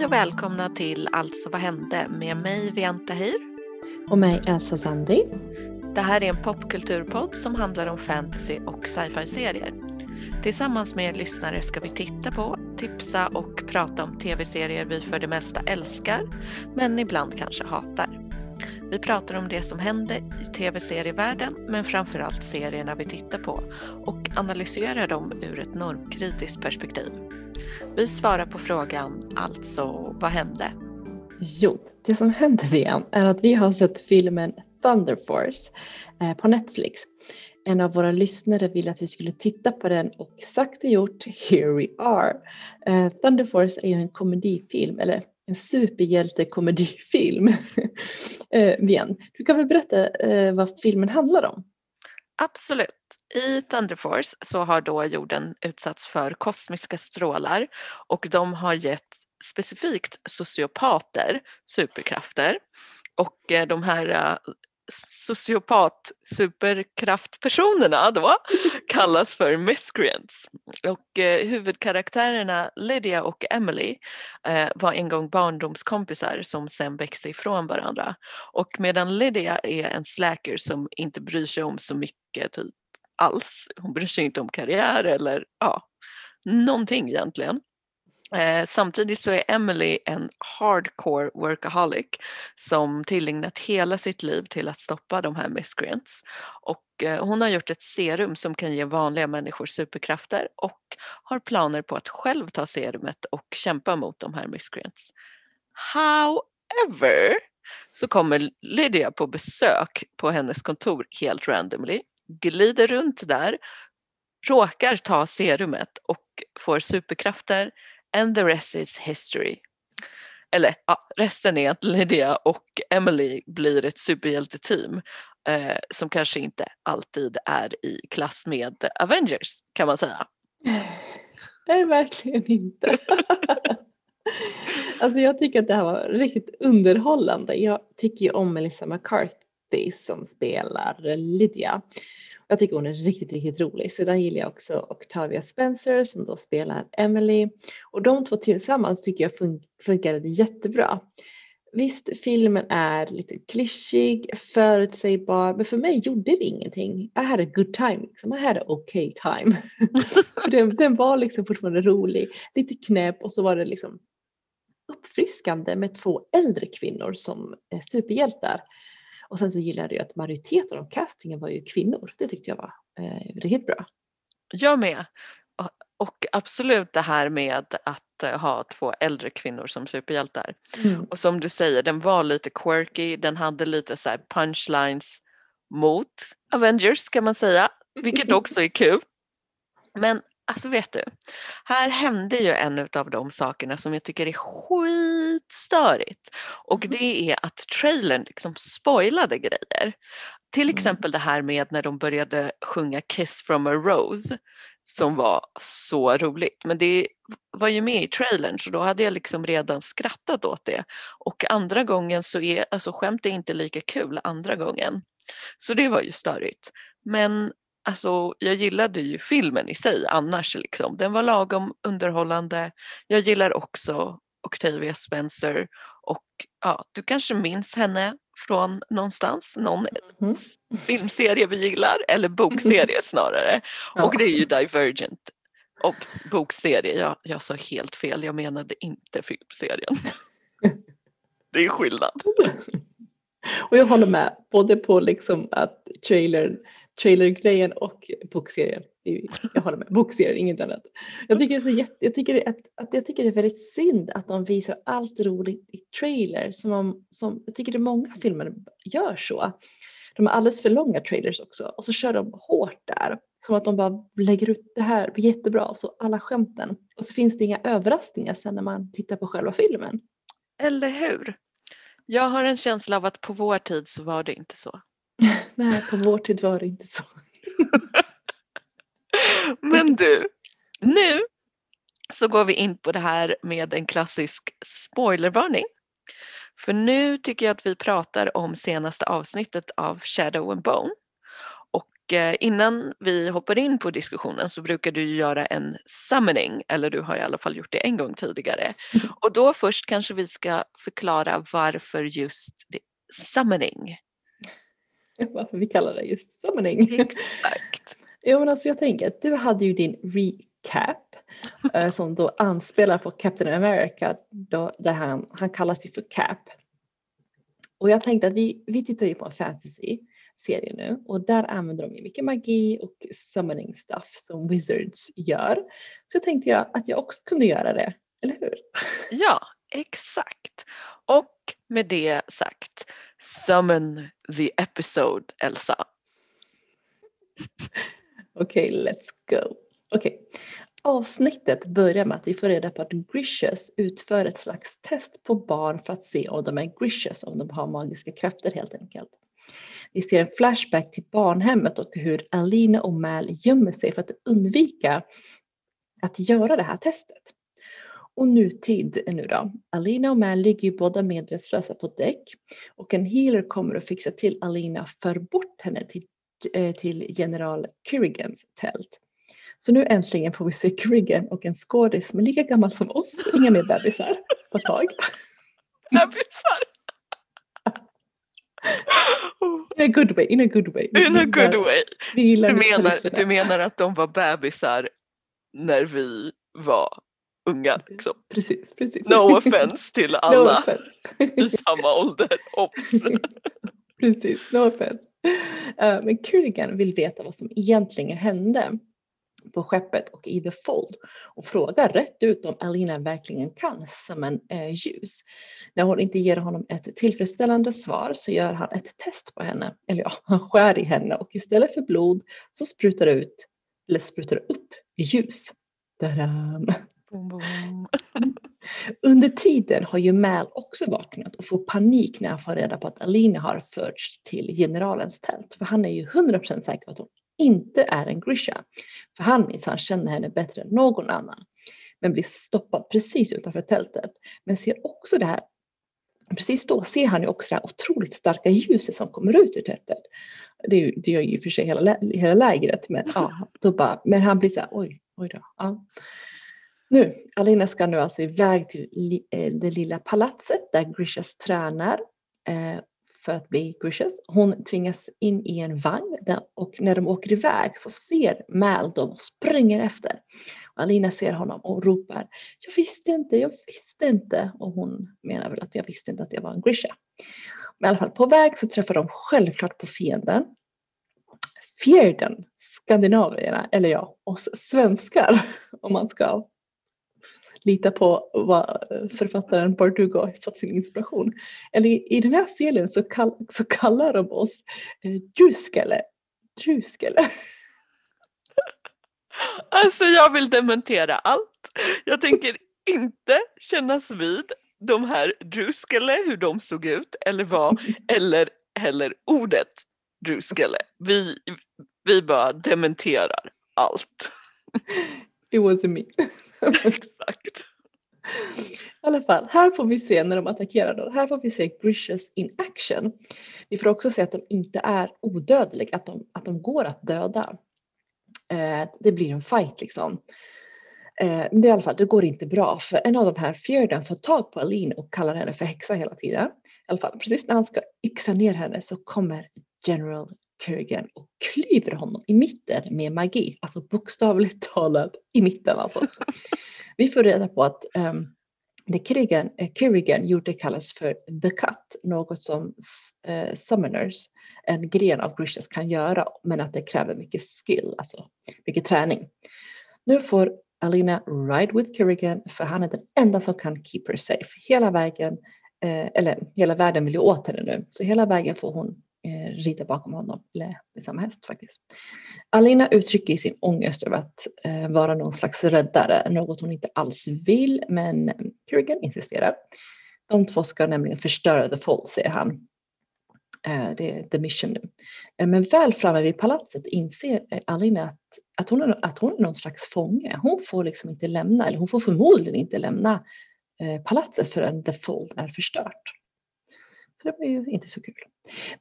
Hej och välkomna till Alltså vad hände med mig Vianta Hir. Och mig Elsa Sandi. Det här är en popkulturpodd som handlar om fantasy och sci-fi-serier. Tillsammans med er lyssnare ska vi titta på, tipsa och prata om tv-serier vi för det mesta älskar, men ibland kanske hatar. Vi pratar om det som hände i tv-serievärlden, men framförallt serierna vi tittar på och analyserar dem ur ett normkritiskt perspektiv. Vi svarar på frågan, alltså vad hände? Jo, det som hände igen är att vi har sett filmen Thunder Force eh, på Netflix. En av våra lyssnare ville att vi skulle titta på den och sagt och gjort, here we are. Eh, Thunder Force är ju en komedifilm, eller en superhjältekomedifilm. Eh, igen. Du kan väl berätta vad filmen handlar om? Absolut. I Thunder Force så har då jorden utsatts för kosmiska strålar och de har gett specifikt sociopater superkrafter. Och eh, de här eh, sociopat superkraftpersonerna då kallas för miscreants. Och eh, huvudkaraktärerna Lydia och Emily eh, var en gång barndomskompisar som sen växte ifrån varandra. Och medan Lydia är en slacker som inte bryr sig om så mycket typ alls, hon bryr sig inte om karriär eller ja, någonting egentligen Eh, samtidigt så är Emily en hardcore workaholic som tillägnat hela sitt liv till att stoppa de här miscreants. Och eh, hon har gjort ett serum som kan ge vanliga människor superkrafter och har planer på att själv ta serumet och kämpa mot de här miscreants. However så kommer Lydia på besök på hennes kontor helt randomly, glider runt där, råkar ta serumet och får superkrafter, and the rest is history. Eller ja, resten är att Lydia och Emily blir ett superhjälteteam eh, som kanske inte alltid är i klass med Avengers kan man säga. Nej, verkligen inte. alltså jag tycker att det här var riktigt underhållande. Jag tycker ju om Melissa McCarthy som spelar Lydia. Jag tycker hon är riktigt, riktigt rolig. Sedan gillar jag också Octavia Spencer som då spelar Emily och de två tillsammans tycker jag fun funkade jättebra. Visst, filmen är lite klyschig, förutsägbar, men för mig gjorde det ingenting. I had a good time, liksom. I had a okay time. den, den, var liksom fortfarande rolig, lite knäpp och så var det liksom uppfriskande med två äldre kvinnor som superhjältar. Och sen så gillade jag att majoriteten av castingen var ju kvinnor. Det tyckte jag var eh, riktigt bra. Jag med. Och absolut det här med att eh, ha två äldre kvinnor som superhjältar. Mm. Och som du säger, den var lite quirky, den hade lite så punchlines mot Avengers kan man säga, vilket också är kul. Men Alltså vet du, här hände ju en av de sakerna som jag tycker är skitstörigt och mm. det är att trailern liksom spoilade grejer. Till mm. exempel det här med när de började sjunga Kiss from a Rose som var så roligt. Men det var ju med i trailern så då hade jag liksom redan skrattat åt det. Och andra gången så är, alltså skämt är inte lika kul andra gången. Så det var ju störigt. Men alltså, jag gillade ju filmen i sig annars. Liksom. Den var lagom underhållande. Jag gillar också Octavia Spencer och ja, du kanske minns henne från någonstans, någon mm. filmserie vi gillar eller bokserie snarare. Ja. Och det är ju Divergent. Obs, bokserie, jag, jag sa helt fel, jag menade inte filmserien. det är skillnad. Och jag håller med, både på liksom att trailern trailergrejen och bokserien. Jag håller med, bokserien, inget annat. Jag tycker, det är så jag, tycker att, att, jag tycker det är väldigt synd att de visar allt roligt i trailer. Som, om, som Jag tycker det många filmer gör så. De har alldeles för långa trailers också och så kör de hårt där. Som att de bara lägger ut det här jättebra, så alla skämten. Och så finns det inga överraskningar sen när man tittar på själva filmen. Eller hur? Jag har en känsla av att på vår tid så var det inte så. Nej, på vår tid var det inte så. Men du, nu så går vi in på det här med en klassisk spoilervarning. För nu tycker jag att vi pratar om senaste avsnittet av Shadow and Bone. Och eh, innan vi hoppar in på diskussionen så brukar du göra en summoning, eller du har i alla fall gjort det en gång tidigare. Mm. Och då först kanske vi ska förklara varför just summoning. Varför vi kallar det just summoning. Exakt. ja men alltså jag tänker att du hade ju din recap eh, som då anspelar på Captain America då, där han, han kallas ju för Cap. Och jag tänkte att vi, vi tittar ju på en fantasy serie nu och där använder de ju mycket magi och summoning stuff som wizards gör. Så jag tänkte jag att jag också kunde göra det, eller hur? Ja, exakt. Och med det sagt, summon the episode Elsa. Okej, okay, let's go. Okej, okay. Avsnittet börjar med att vi får reda på att Grishas utför ett slags test på barn för att se om de är Grishas, om de har magiska krafter helt enkelt. Vi ser en flashback till barnhemmet och hur Alina och Mal gömmer sig för att undvika att göra det här testet. Och nutid nu då. Alina och Mal ligger ju båda medvetslösa på däck och en healer kommer och fixar till Alina för bort henne till, eh, till general Kurrigans tält. Så nu äntligen får vi se Kriggen och en skådis som är lika gammal som oss, inga mer bebisar på ett tag. Bebisar? In a good way, in a good way. In a good way. Du menar, du menar att de var bebisar när vi var unga? Liksom. Precis, precis. No offense till alla no i samma ålder, obs! precis, no offense. Uh, men Kurgan vill veta vad som egentligen hände på skeppet och i The Fold och frågar rätt ut om Alina verkligen kan summon eh, ljus. När hon inte ger honom ett tillfredsställande svar så gör han ett test på henne, eller ja, han skär i henne och istället för blod så sprutar det ut, eller sprutar det upp ljus. Boom, boom. Under tiden har ju Mal också vaknat och får panik när han får reda på att Alina har förts till generalens tält. För han är ju 100% säker på att hon inte är en Grisha. För han minsann känner henne bättre än någon annan. Men blir stoppad precis utanför tältet. Men ser också det här, precis då ser han ju också det här otroligt starka ljuset som kommer ut ur tältet. Det, det gör ju för sig hela, hela lägret. Men, ja, då bara, men han blir så här, oj, oj då. Ja. Nu, Alina ska nu alltså iväg till eh, det lilla palatset där Grishas tränar eh, för att bli Grishas. Hon tvingas in i en vagn och när de åker iväg så ser Mal dem och springer efter. Alina ser honom och ropar Jag visste inte, jag visste inte. Och hon menar väl att jag visste inte att jag var en Grisha. Men i alla fall på väg så träffar de självklart på fienden. Fjärden, skandinavierna, eller ja, oss svenskar om man ska lita på vad författaren Bardugo har fått sin inspiration. Eller i den här serien så, kall, så kallar de oss eh. Juskele. Alltså jag vill dementera allt. Jag tänker inte kännas vid de här druskele, hur de såg ut eller vad, eller heller ordet druskele. Vi, vi bara dementerar allt. It wasn't me. Exakt. I alla fall, här får vi se när de attackerar då. Här får vi se Grishas in action. Vi får också se att de inte är odödliga, att de, att de går att döda. Eh, det blir en fight liksom. Eh, men det, i alla fall, det går inte bra för en av de här fjärden får tag på Aline och kallar henne för häxa hela tiden. I alla fall, precis när han ska yxa ner henne så kommer General Kerrigan och klyver honom i mitten med magi, alltså bokstavligt talat i mitten alltså. Vi får reda på att um, det Kerrigan, eh, Kerrigan gjorde kallas för the cut, något som uh, summoners, en gren av Grishas kan göra, men att det kräver mycket skill, alltså mycket träning. Nu får Alina ride with Kerrigan för han är den enda som kan keep her safe. Hela vägen, eh, eller hela världen vill ju åt henne nu, så hela vägen får hon eh, rida bakom honom, eller med samma häst faktiskt. Alina uttrycker sin ångest över att eh, vara någon slags räddare, något hon inte alls vill, men Kerrigan insisterar. De två ska nämligen förstöra The Fall, säger han. Eh, det är the mission nu. Eh, men väl framme vid palatset inser eh, Alina att, att, hon är, att hon är någon slags fånge. Hon får liksom inte lämna, eller hon får förmodligen inte lämna eh, palatset förrän The Fold är förstört. Så det var ju inte så kul.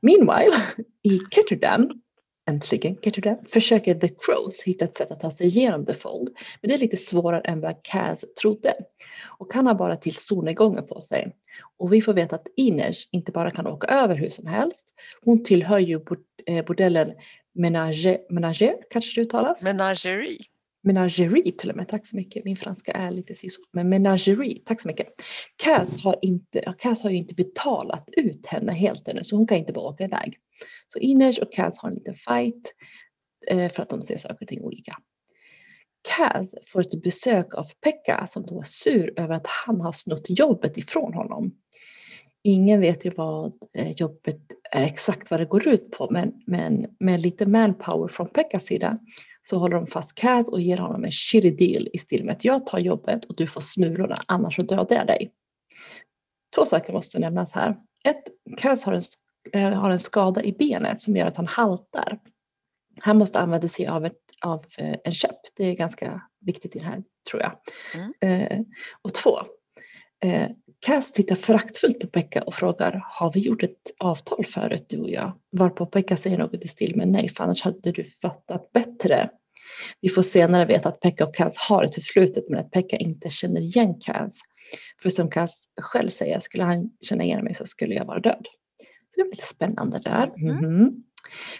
Meanwhile, i Ketterdam äntligen Ketterdam, försöker The Crows hitta ett sätt att ta sig igenom The Fold. Men det är lite svårare än vad Kaz trodde. Och han har bara till solnedgången på sig. Och vi får veta att Ines inte bara kan åka över hur som helst. Hon tillhör ju eh, bordellen Menager, Menager kanske det uttalas? Menagerie. Menagerie till och med, tack så mycket. Min franska är lite så. Men menagerie, tack så mycket. Cass har, inte, Cass har ju inte betalat ut henne helt ännu så hon kan inte bara åka iväg. Så Inej och Cass har en liten fight eh, för att de ser saker och ting olika. Cass får ett besök av Pekka som då är sur över att han har snott jobbet ifrån honom. Ingen vet ju vad eh, jobbet är exakt vad det går ut på men, men med lite manpower från Pekkas sida så håller de fast Kaz och ger honom en shitty deal i stil med att jag tar jobbet och du får smulorna annars så dödar jag dig. Två saker måste nämnas här. Ett, Kaz har en, eh, har en skada i benet som gör att han haltar. Han måste använda sig av, ett, av eh, en käpp. Det är ganska viktigt i det här tror jag. Mm. Eh, och två, eh, Cass tittar föraktfullt på Pekka och frågar har vi gjort ett avtal förut du och jag? Varpå Pekka säger något i stil med nej för annars hade du fattat bättre. Vi får senare veta att Pekka och Cass har ett förflutet men att Pekka inte känner igen Cass. För som Cass själv säger, skulle han känna igen mig så skulle jag vara död. Så det är väldigt spännande där. Mm. Mm.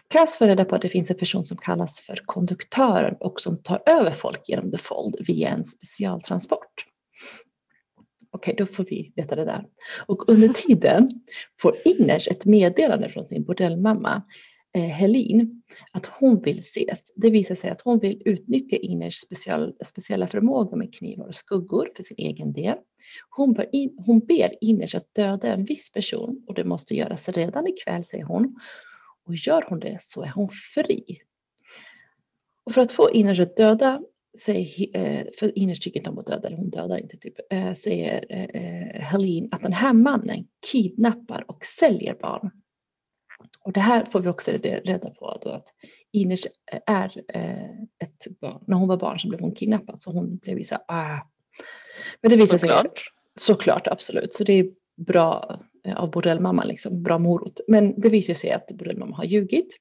Cass får reda på att det finns en person som kallas för konduktören och som tar över folk genom The Fold via en specialtransport. Okej, okay, då får vi veta det där. Och under tiden får Ines ett meddelande från sin bordellmamma Eh, Helin att hon vill ses. Det visar sig att hon vill utnyttja Ines special, speciella förmåga med knivar och skuggor för sin egen del. Hon, ber, in, hon ber Ines att döda en viss person och det måste göras redan ikväll säger hon. Och gör hon det så är hon fri. Och för att få Ines att döda säger, eh, för Ines tycker inte om att döda, eller hon dödar inte typ, eh, säger Helene att den här mannen kidnappar och säljer barn. Och det här får vi också reda på då att Ines är ett barn. När hon var barn så blev hon kidnappad så hon blev ju så ah. Men det visar såklart. sig såklart absolut. Så det är bra av bordellmamman liksom, bra morot. Men det visar sig att bordellmamman har ljugit.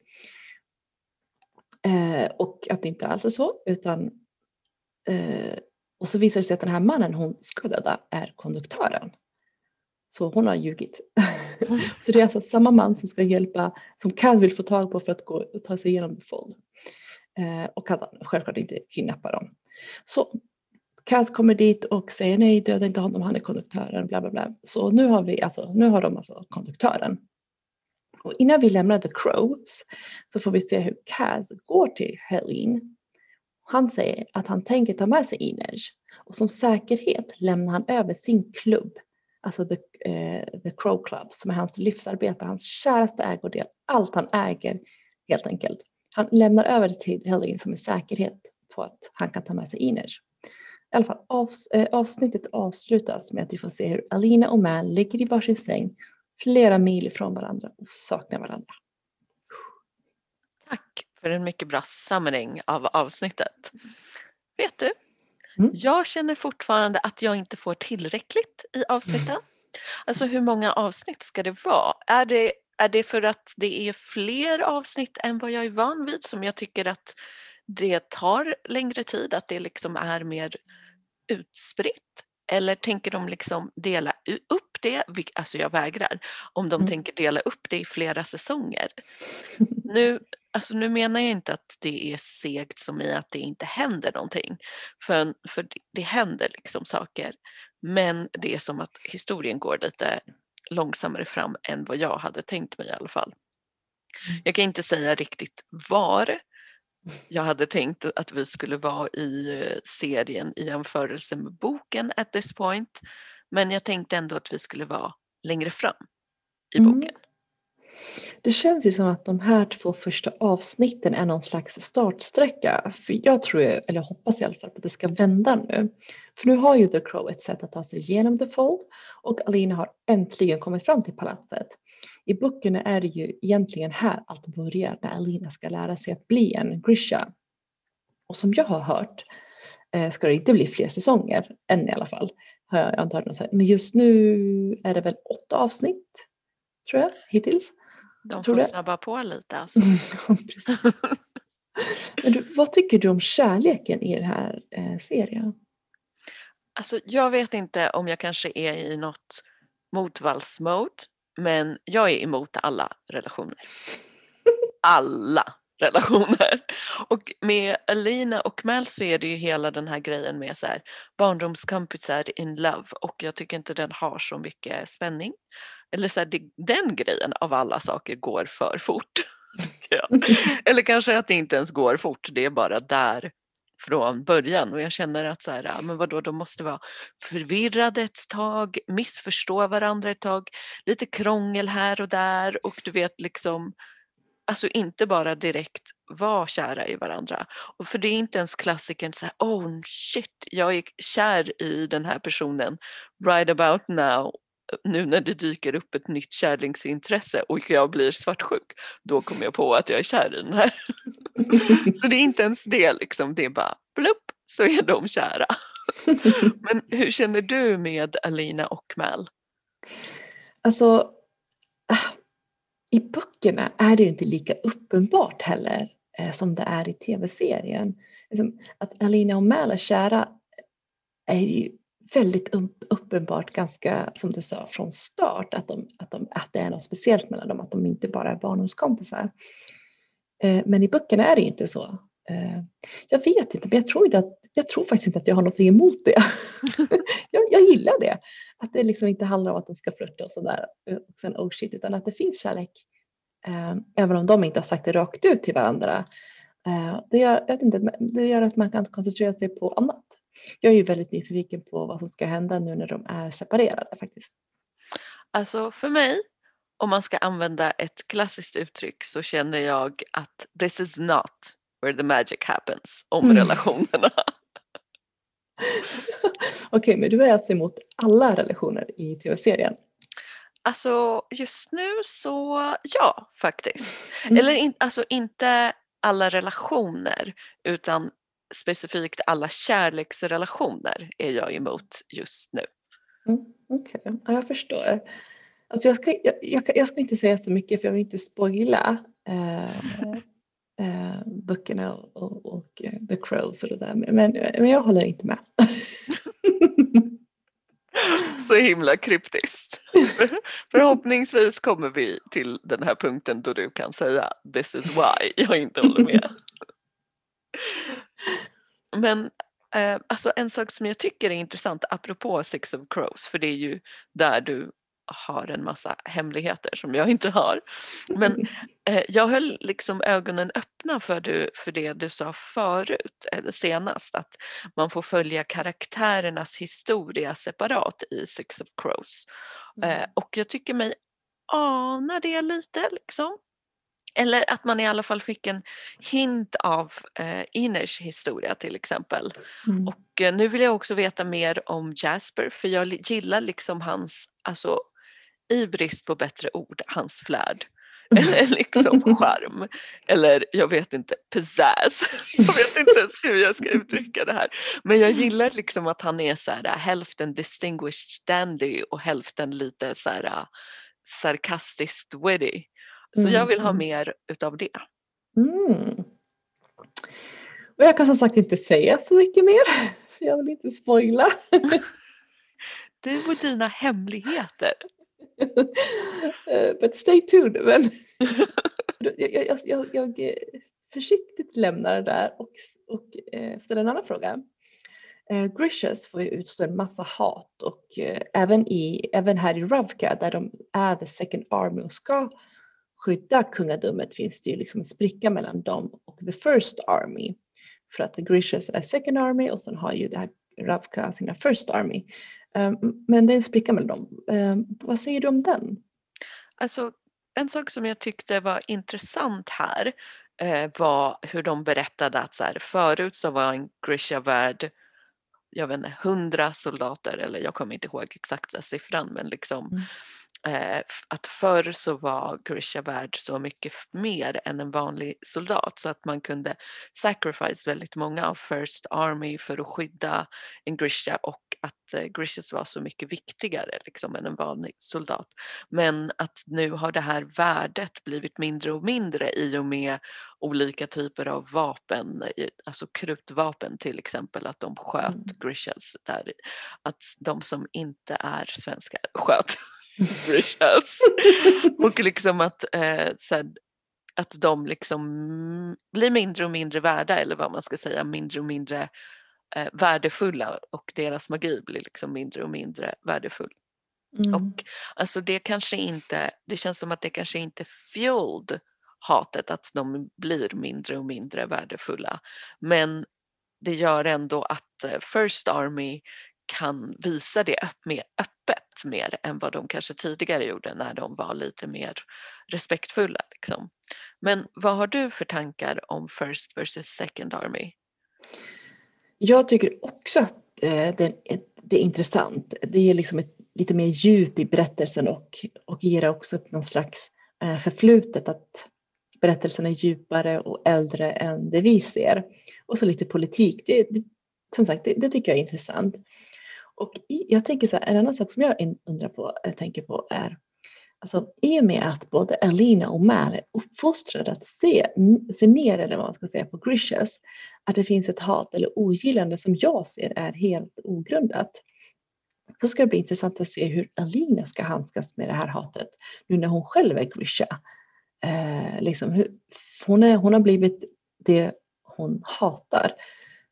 och att det inte alls är så utan Eh, och så visar det sig att den här mannen hon ska döda är konduktören. Så hon har ljugit. Mm. så det är alltså samma man som ska hjälpa, som Kaz vill få tag på för att gå, ta sig igenom Befold. Eh, och kan självklart inte kidnappa dem. Så Kaz kommer dit och säger nej, döda inte honom, han är konduktören, bla bla bla. Så nu har, vi, alltså, nu har de alltså konduktören. Och innan vi lämnar The Crows så får vi se hur Kaz går till Helene han säger att han tänker ta med sig Inej och som säkerhet lämnar han över sin klubb, alltså The, eh, the Crow Club, som är hans livsarbete, hans käraste ägodel, allt han äger helt enkelt. Han lämnar över det till Helene som en säkerhet på att han kan ta med sig Iners. I alla fall avs eh, avsnittet avslutas med att vi får se hur Alina och Man ligger i varsin säng flera mil ifrån varandra och saknar varandra. Tack för en mycket bra samling av avsnittet. Vet du, mm. jag känner fortfarande att jag inte får tillräckligt i avsnitten. Mm. Alltså hur många avsnitt ska det vara? Är det, är det för att det är fler avsnitt än vad jag är van vid som jag tycker att det tar längre tid, att det liksom är mer utspritt? Eller tänker de liksom dela upp det, alltså jag vägrar, om de mm. tänker dela upp det i flera säsonger. Nu, alltså nu menar jag inte att det är segt som i att det inte händer någonting, för, för det händer liksom saker. Men det är som att historien går lite långsammare fram än vad jag hade tänkt mig i alla fall. Mm. Jag kan inte säga riktigt var jag hade tänkt att vi skulle vara i eh, serien i jämförelse med boken at this point. Men jag tänkte ändå att vi skulle vara längre fram i mm. boken. Det känns ju som att de här två första avsnitten är någon slags startsträcka. För jag tror, eller hoppas i alla fall, att det ska vända nu. För nu har ju The Crow ett sätt att ta sig igenom The Fold och Alina har äntligen kommit fram till palatset. I böckerna är det ju egentligen här allt börjar när Alina ska lära sig att bli en Grisha. Och som jag har hört eh, ska det inte bli fler säsonger, än i alla fall. Har jag inte hört något Men just nu är det väl åtta avsnitt, tror jag, hittills. De får snabba på lite alltså. du, vad tycker du om kärleken i den här eh, serien? Alltså jag vet inte om jag kanske är i något motvallsmode men jag är emot alla relationer. Alla relationer. Och med Alina och Mel så är det ju hela den här grejen med så här, barndomskompisar in love och jag tycker inte den har så mycket spänning. Eller så här, det, den grejen av alla saker går för fort. Eller kanske att det inte ens går fort, det är bara där från början. Och jag känner att så här, men vadå, de måste vara förvirrade ett tag, missförstå varandra ett tag, lite krångel här och där. Och du vet liksom alltså inte bara direkt vara kära i varandra. Och för det är inte ens klassikern så här, oh shit, jag är kär i den här personen right about now nu när det dyker upp ett nytt kärleksintresse och jag blir svartsjuk, då kommer jag på att jag är kär i den här. så det är inte ens det liksom, det är bara blupp så är de kära. Men hur känner du med Alina och Mal? Alltså, ah, i böckerna är det inte lika uppenbart heller eh, som det är i tv-serien. Liksom, att Alina och Mal är kära eh, är ju väldigt uppenbart ganska, som du sa, från start att, de, att, de, att det är något speciellt mellan dem, att de inte bara är barndomskompisar. Eh, men i böckerna är det inte så. Eh, jag vet inte, men jag tror, inte att, jag tror faktiskt inte att jag har något emot det. jag, jag gillar det. Att det liksom inte handlar om att de ska flirta och sådär, och sen oh shit, utan att det finns kärlek. Eh, även om de inte har sagt det rakt ut till varandra. Det gör, jag vet inte, det gör att man kan koncentrera sig på annat jag är ju väldigt nyfiken på vad som ska hända nu när de är separerade faktiskt. Alltså för mig, om man ska använda ett klassiskt uttryck så känner jag att this is not where the magic happens om mm. relationerna. Okej, okay, men du är alltså emot alla relationer i tv-serien? Alltså just nu så ja, faktiskt. Mm. Eller in, alltså inte alla relationer utan specifikt alla kärleksrelationer är jag emot just nu. Mm, Okej, okay. ja, jag förstår. Alltså jag, ska, jag, jag, jag, ska inte säga så mycket för jag vill inte spoila eh, eh, böckerna och, och, och, eh, The Crows och det där. Men, men jag håller inte med. så himla kryptiskt. Förhoppningsvis kommer vi till den här punkten då du kan säga this is why jag inte håller med. Men eh, alltså en sak som jag tycker är intressant apropå Six of Crows, för det är ju där du har en massa hemligheter som jag inte har. Men eh, jag höll liksom ögonen öppna för, du, för det du sa förut, eller senast, att man får följa karaktärernas historia separat i Six of Crows. Eh, mm. och jag tycker mig ana det lite liksom. Eller att man i alla fall fick en hint av eh, Iners historia till exempel. Mm. Och eh, nu vill jag också veta mer om Jasper för jag gillar liksom hans, alltså i brist på bättre ord, hans flärd. Eller liksom charm. Eller jag vet inte, pizzazz. Jag vet inte ens hur jag ska uttrycka det här. Men jag gillar liksom att han är så här, hälften distinguished dandy och hälften lite så här sarkastiskt witty. Så mm. jag vill ha mer utav det. Mm. Och jag kan som sagt inte säga så mycket mer, så jag vill inte spoila. du och dina hemligheter. But stay tuned. Men jag, jag, jag, eh, försiktigt lämnar det där och, och eh, ställer en annan fråga. Eh, Grishas får ju utstå en massa hat och även, i, även här i Ravka där de är the second army och ska skydda kungadömet finns det ju liksom en spricka mellan dem och the first army. För att the Grishas är second army och sen har ju det här Ravka sina first army. Um, men det är en spricka mellan dem. Um, vad säger du om den? Alltså en sak som jag tyckte var intressant här eh, var hur de berättade att så här, förut så var en Grisha värd jag vet inte, hundra soldater eller jag kommer inte ihåg exakta siffran men liksom mm eh, att förr så var Grisha värd så mycket mer än en vanlig soldat så att man kunde sacrifice väldigt många av First Army för att skydda en Grisha och att eh, Grishas var så mycket viktigare liksom, än en vanlig soldat. Men att nu har det här värdet blivit mindre och mindre i och med olika typer av vapen, alltså krutvapen till exempel, att de sköt mm. Grishas där. Att de som inte är svenska sköt Grishas. och liksom att eh, så här, att de liksom blir mindre och mindre värda eller vad man ska säga, mindre och mindre eh, värdefulla och deras magi blir liksom mindre och mindre värdefull. Mm. Och alltså det kanske inte, det känns som att det kanske inte fueled hatet att de blir mindre och mindre värdefulla. Men det gör ändå att eh, First Army kan visa det mer öppet mer än vad de kanske tidigare gjorde när de var lite mer respektfulla. Liksom. Men vad har du för tankar om First versus Second Army? Jag tycker också att eh, det, är, det är intressant. Det ger liksom ett, lite mer djup i berättelsen och, och ger också någon slags eh, förflutet att berättelsen är djupare och äldre än det vi ser. Och så lite politik. Det, det som sagt, det, det, tycker jag är intressant. Och jag tänker så här, en annan sak som jag undrar på, jag tänker på är Alltså, I och med att både Alina och Mal är uppfostrade att se, se ner, eller vad man ska säga, på Grishas, att det finns ett hat eller ogillande som jag ser är helt ogrundat. Så ska det bli intressant att se hur Alina ska handskas med det här hatet nu när hon själv är Grisha. Eh, liksom, hur, hon, är, hon har blivit det hon hatar.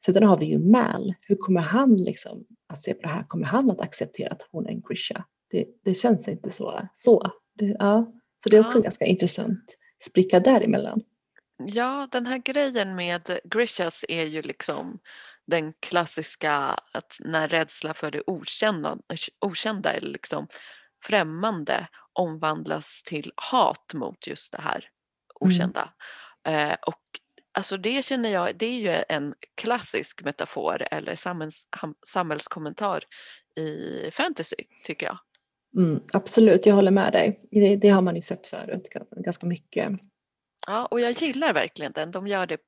Sedan har vi ju Mal. Hur kommer han liksom att se på det här? Kommer han att acceptera att hon är en Grisha? det, det känns inte så. så. Det, ja. så det är också ja. ganska intressant spricka däremellan. Ja, den här grejen med Grishas är ju liksom den klassiska att när rädsla för det okända, okända eller liksom främmande omvandlas till hat mot just det här okända. Mm. Eh, och alltså det känner jag, det är ju en klassisk metafor eller samhälls, samhällskommentar i fantasy tycker jag. Mm, absolut, jag håller med dig. Det, det, har man ju sett förut ganska mycket. Ja, och jag gillar verkligen den. De gör det,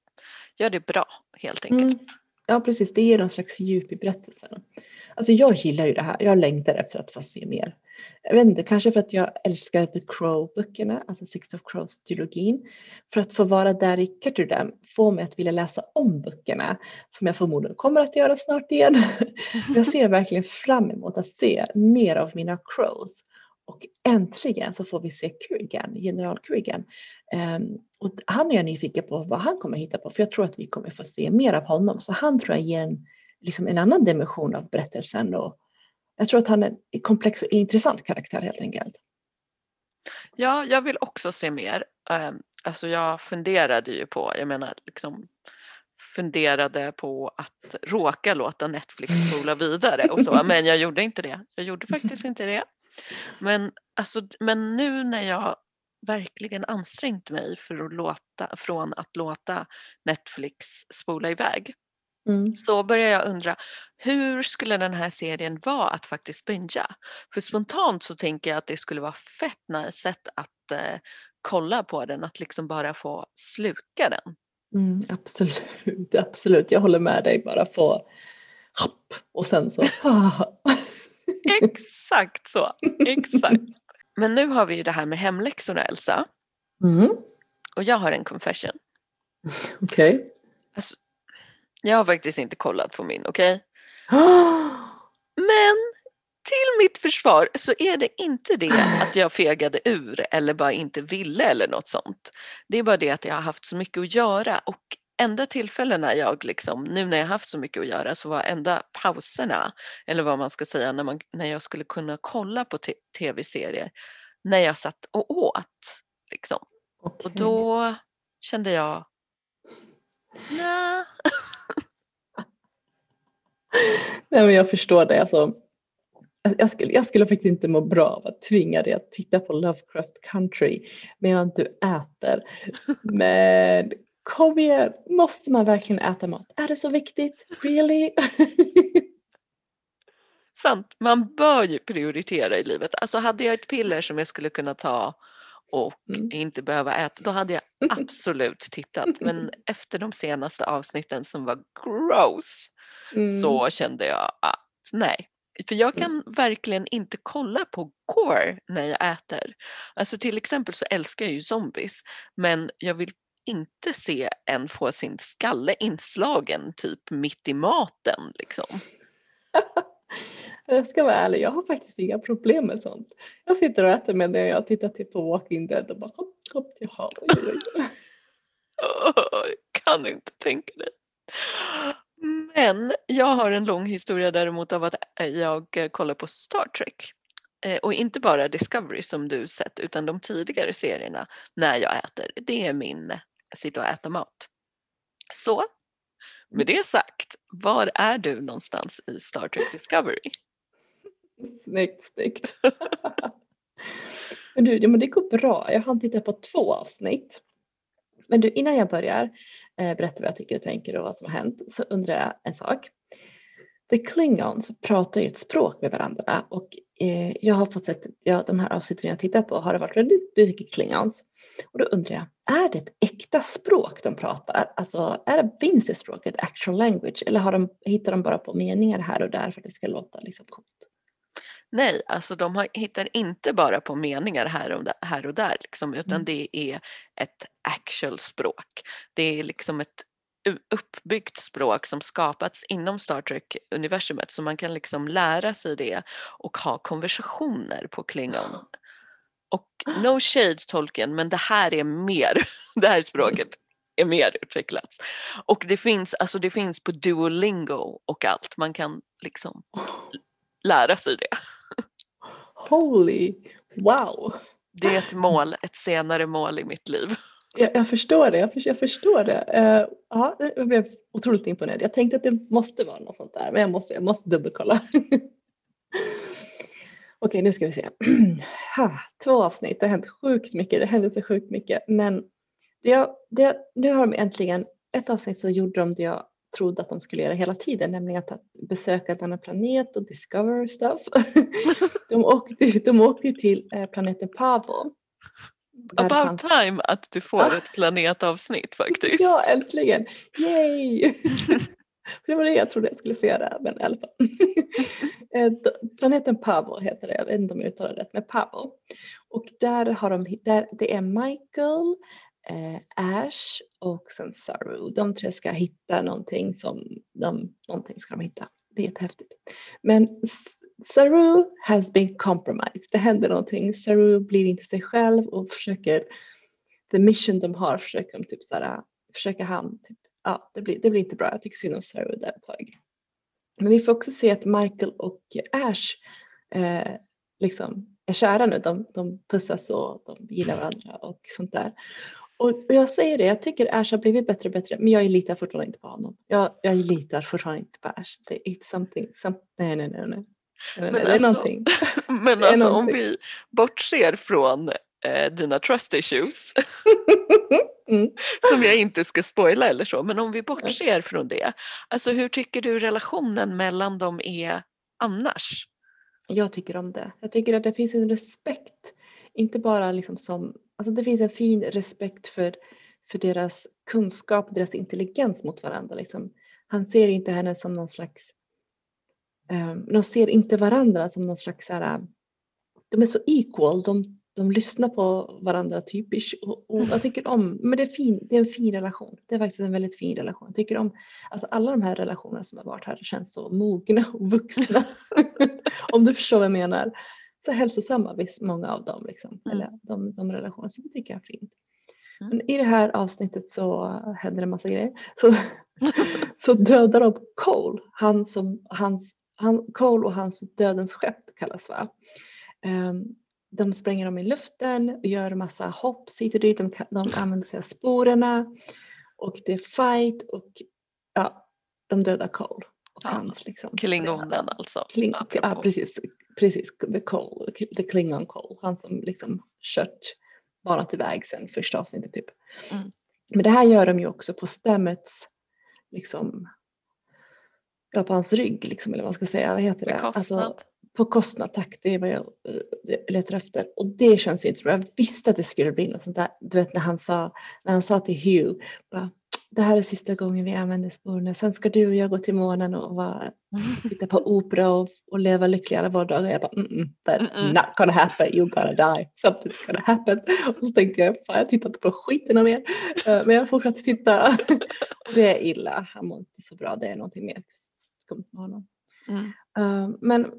gör det bra helt enkelt. Mm. Ja, precis. Det ger någon slags djup i berättelsen. Alltså jag gillar ju det här. Jag längtar efter att få se mer jag vet inte, kanske för att jag älskar The Crow-böckerna, alltså Six of Crows-trilogin. För att få vara där i Ketterdam får mig att vilja läsa om böckerna, som jag förmodligen kommer att göra snart igen. jag ser verkligen fram emot att se mer av mina Crows. Och äntligen så får vi se Kurgan, general Kurgan. Um, och han är jag nyfiken på vad han kommer hitta på, för jag tror att vi kommer få se mer av honom. Så han tror jag ger en, liksom en annan dimension av berättelsen och jag tror att han är en komplex och intressant karaktär helt enkelt. Ja, jag vill också se mer. Ehm, alltså jag funderade ju på, jag menar liksom funderade på att råka låta Netflix spola vidare och så, men jag gjorde inte det. Jag gjorde faktiskt inte det. Men, alltså, men nu när jag verkligen ansträngt mig för att låta, från att låta Netflix spola iväg Mm. Så börjar jag undra, hur skulle den här serien vara att faktiskt bingea? För spontant så tänker jag att det skulle vara fett nice sätt att eh, kolla på den, att liksom bara få sluka den. Mm, absolut, absolut. Jag håller med dig. Bara få hopp och sen så. exakt så, exakt. Men nu har vi ju det här med hemläxorna Elsa. Mm. Och jag har en confession. Okej. Okay. Alltså, jag har faktiskt inte kollat på min, okej? Okay? Men till mitt försvar så är det inte det att jag fegade ur eller bara inte ville eller något sånt. Det är bara det att jag har haft så mycket att göra och enda tillfällena jag liksom, nu när jag haft så mycket att göra så var enda pauserna, eller vad man ska säga, när, man, när jag skulle kunna kolla på tv-serier, när jag satt och åt. Liksom. Okay. Och då kände jag, nej. Nej men jag förstår det. Alltså, jag, skulle, jag skulle faktiskt inte må bra av att tvinga dig att titta på Lovecraft Country medan du äter. Men kom igen, måste man verkligen äta mat? Är det så viktigt? Really? Sant, man bör ju prioritera i livet. Alltså hade jag ett piller som jag skulle kunna ta och mm. inte behöva äta, då hade jag absolut tittat. Men efter de senaste avsnitten som var gross mm. så kände jag att nej. För jag kan mm. verkligen inte kolla på core när jag äter. Alltså till exempel så älskar jag ju zombies men jag vill inte se en få sin skalle inslagen typ mitt i maten liksom. jag ska vara ärlig, jag har faktiskt inga problem med sånt. Jag sitter och äter med när jag tittar typ på Walking Dead och bara hopp, hopp, jaha. Jag kan inte tänka dig. Men jag har en lång historia däremot av att eh, jag eh, kollar på Star Trek. Eh, och inte bara Discovery som du sett utan de tidigare serierna när jag äter. Det är min sitta och äta mat. Så med det sagt, var är du någonstans i Star Trek Discovery? Snyggt, snyggt. men du, ja, men det går bra. Jag har tittat på två avsnitt. Men du, innan jag börjar eh, berätta vad jag tycker och tänker och vad som har hänt så undrar jag en sak. The Klingons pratar ju ett språk med varandra och eh, jag har fått sett, ja, de här avsnitten jag tittat på har det varit väldigt mycket Klingons. Och då undrar jag, är det ett äkta språk de pratar? Alltså är det, finns det språket actual language eller har de, hittar de bara på meningar här och där för att det ska låta liksom coolt? Nej, alltså de har, hittar inte bara på meningar här och där, här och där liksom, utan mm. det är ett actual språk. Det är liksom ett uppbyggt språk som skapats inom Star Trek-universumet så man kan liksom lära sig det och ha konversationer på klingon. Och no shade Tolkien men det här är mer, det här språket är mer utvecklat. Och det finns, alltså det finns på Duolingo och allt, man kan liksom lära sig det. Holy wow! Det är ett mål, ett senare mål i mitt liv. Jag, jag förstår det, jag, för, jag förstår det. Uh, ja, jag blev otroligt imponerad. Jag tänkte att det måste vara något sånt där men jag måste, jag måste dubbelkolla. Okej, nu ska vi se. Två avsnitt, det har hänt sjukt mycket, det händer så sjukt mycket. Men det, det, nu har de äntligen, ett avsnitt så gjorde de det jag trodde att de skulle göra hela tiden, nämligen att besöka en annan planet och discover stuff. de, åkte, de åkte till eh, planeten Pavo. About fanns... time att du får ett planetavsnitt faktiskt. ja, äntligen! Yay! det var det jag trodde jag skulle få göra, men i alla fall. Eh, planeten Pavo heter det, jag vet inte om jag uttalar rätt, men Pavo. Och där har de, där, det är Michael, Eh, ash och sen Saru. De tre ska hitta någonting som de, någonting ska de hitta. Det är jättehäftigt. Men Saru has been compromised. Det händer någonting. Saru blir inte sig själv och försöker, the mission de har försöker de typ såhär, försöker han typ ja, det blir, det blir inte bra. Jag tycker synd om Saru där ett tag. Men vi får också se att Michael och Ash eh, liksom är kära nu. De, de pussas och de gillar varandra och sånt där. Och, och jag säger det, jag tycker Ash har blivit bättre och bättre, men jag litar fortfarande inte på honom. Jag, jag litar fortfarande inte på Ash. Det är something, some, nej, nej, nej, nej. Men, det är alltså, någonting. Men alltså någonting. om vi bortser från eh, dina trust issues mm. som jag inte ska spoila eller så, men om vi bortser från det, alltså hur tycker du relationen mellan dem är annars? Jag tycker om det. Jag tycker att det finns en respekt, inte bara liksom som, alltså det finns en fin respekt för, för deras kunskap, deras intelligens mot varandra. Liksom. Han ser inte henne som någon slags, um, de ser inte varandra som någon slags, här, de är så equal, de de lyssnar på varandra typiskt och, och, jag tycker om, men det är, fin, det är en fin relation. Det är faktiskt en väldigt fin relation. Jag tycker om, alltså alla de här relationerna som har varit här känns så mogna och vuxna. om du förstår vad jag menar. Så hälsosamma visst, många av dem liksom, mm. eller de, de relationerna, så det tycker jag är fint. Mm. Men i det här avsnittet så händer en massa grejer. Så, så dödar de Cole, han som, hans, han, Cole och hans dödens skepp kallas va. Um, de spränger dem i luften och gör massa hopp hit och dit. De, de använder sig av sporerna och det är fight och ja, de dödar Cole. Och ja, hans, liksom, Klingonen alltså. Kling, ja, precis. precis the, Cole, the Klingon Cole. Han som liksom kört banat iväg sen första avsnittet typ. Mm. Men det här gör de ju också på stämmets liksom ja, på hans rygg liksom, eller vad man ska säga. Vad heter det? Alltså, på kostnad, tack, det är vad jag uh, letar efter. Och det känns inte bra. Jag visste att det skulle bli något sånt där. Du vet när han sa, när han sa till Hugh, bara, det här är sista gången vi använder sporerna. Sen ska du och jag gå till månen och vara, titta på opera och, och leva lyckliga alla våra dagar. Jag bara, mm, mm, but mm -mm. not gonna happen, you gotta die, something's gonna happen. Och så tänkte jag, fan jag tittar inte på skiten mer. Uh, men jag fortsatte titta. det är illa, han mår inte så bra, det är någonting mer skumt med honom. Mm. Uh, men,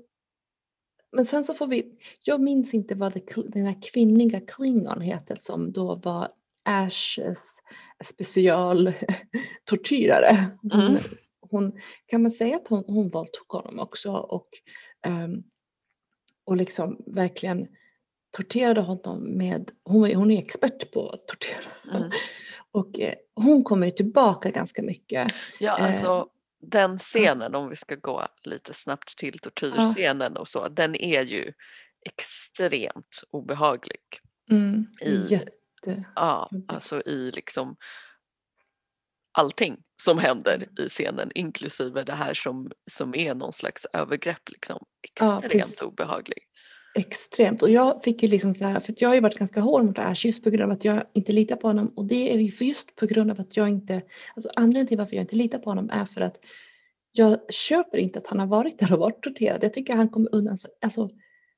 men sen så får vi, jag minns inte vad det, den här kvinnliga klingon heter som då var Ashes specialtortyrare. Hon, mm. hon, kan man säga att hon, hon våldtog honom också och, um, och liksom verkligen torterade honom med, hon, hon är expert på att tortera. Mm. Och eh, hon kommer tillbaka ganska mycket. Ja, alltså eh, den scenen om vi ska gå lite snabbt till tortyrscenen och så, den är ju extremt obehaglig. Mm, i, det. Ja, alltså i liksom allting som händer mm. i scenen inklusive det här som, som är någon slags övergrepp liksom. Extremt ja, obehaglig. Extremt och jag fick ju liksom så här, för jag har ju varit ganska hård mot Ash just på grund av att jag inte litar på honom och det är ju just på grund av att jag inte, alltså anledningen till varför jag inte litar på honom är för att jag köper inte att han har varit där och varit torterad. Jag tycker han kommer undan, så, alltså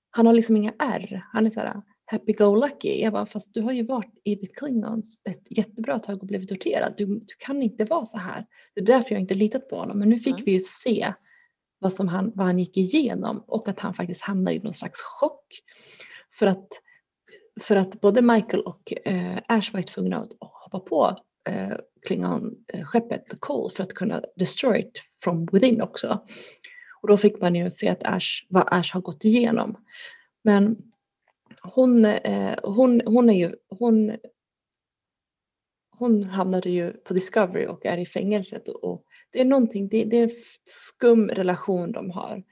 han har liksom inga ärr. Han är så här, happy-go-lucky. Jag bara, fast du har ju varit i The Klingons ett jättebra tag och blivit torterad. Du, du, kan inte vara så här. Det är därför jag inte litat på honom. Men nu fick mm. vi ju se vad, som han, vad han gick igenom och att han faktiskt hamnade i någon slags chock. För att, för att både Michael och eh, Ash var tvungna att hoppa på eh, Klingon-skeppet eh, The Cole för att kunna destroy it from within också. Och då fick man ju se att Ash, vad Ash har gått igenom. Men hon, eh, hon, hon är ju, hon, hon hamnade ju på Discovery och är i fängelset och, och det är någonting, det, det är en skum relation de har.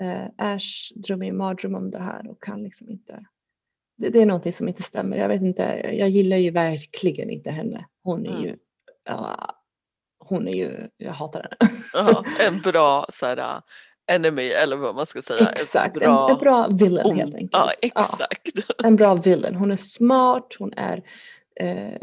Eh, Ash drömmer ju mardröm om det här och kan liksom inte, det, det, är någonting som inte stämmer. Jag vet inte, jag gillar ju verkligen inte henne. Hon är mm. ju, ja, hon är ju, jag hatar henne. Ja, en bra såhär enemy eller vad man ska säga. Exakt, bra, en, en bra villain helt enkelt. Ja, exakt. Ja, en bra villain. Hon är smart, hon är eh,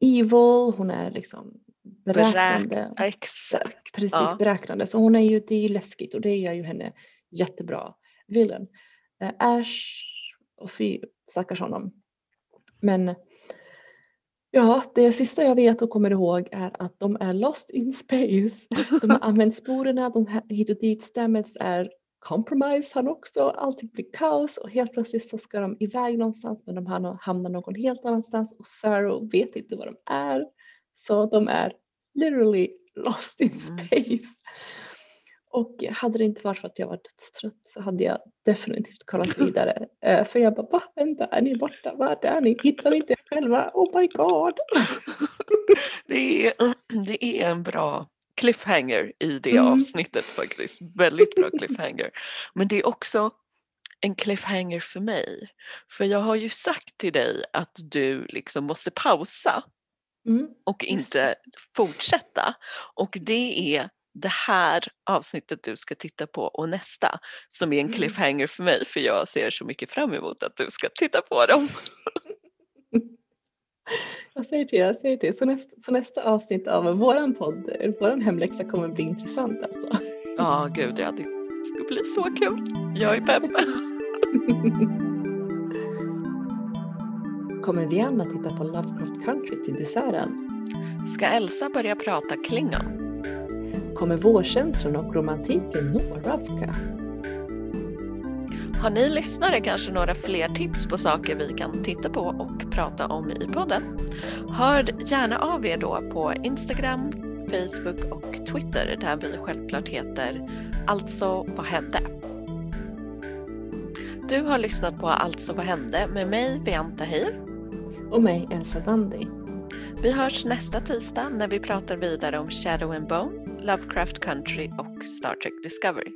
evil, hon är liksom beräknande. Beräk exakt. Precis, ja. beräknande. Så hon är ju, det är ju läskigt och det gör ju henne jättebra villain. Eh, Ash, och fy stackars honom. Men Ja, det sista jag vet och kommer ihåg är att de är lost in space. De har använt sporerna, de hit och dit. Stamets är compromise han också. Allting blir kaos och helt plötsligt så ska de iväg någonstans men de hamnar någon helt annanstans och Sarah vet inte var de är. Så de är literally lost in mm. space. Och hade det inte varit för att jag var dödstrött så hade jag definitivt kollat vidare. Uh, för jag bara, va, vänta, är ni borta? Var är ni? Hittar ni inte er själva? Oh my god! det, är, det är en bra cliffhanger i det mm. avsnittet faktiskt. Väldigt bra cliffhanger. Men det är också en cliffhanger för mig. För jag har ju sagt till dig att du liksom måste pausa mm. och inte fortsätta. Och det är det här avsnittet du ska titta på och nästa som är en mm. cliffhanger för mig för jag ser så mycket fram emot att du ska titta på dem. Jag säger till, jag säger till. Så, nästa, så nästa avsnitt av våran podd, våran hemläxa kommer bli intressant alltså. Ja, gud ja, det ska bli så kul. Jag är pepp. kommer vi Vianna titta på Lovecraft Country till desserten? Ska Elsa börja prata klingon? kommer vårkänslan och romantiken nå Ravka. Har ni lyssnare kanske några fler tips på saker vi kan titta på och prata om i podden? Hör gärna av er då på Instagram, Facebook och Twitter där vi självklart heter Alltså vad hände? Du har lyssnat på Alltså vad hände med mig Beanta Heir. Och mig Elsa Dandi. Vi hörs nästa tisdag när vi pratar vidare om Shadow and Bone Lovecraft Country och Star Trek Discovery.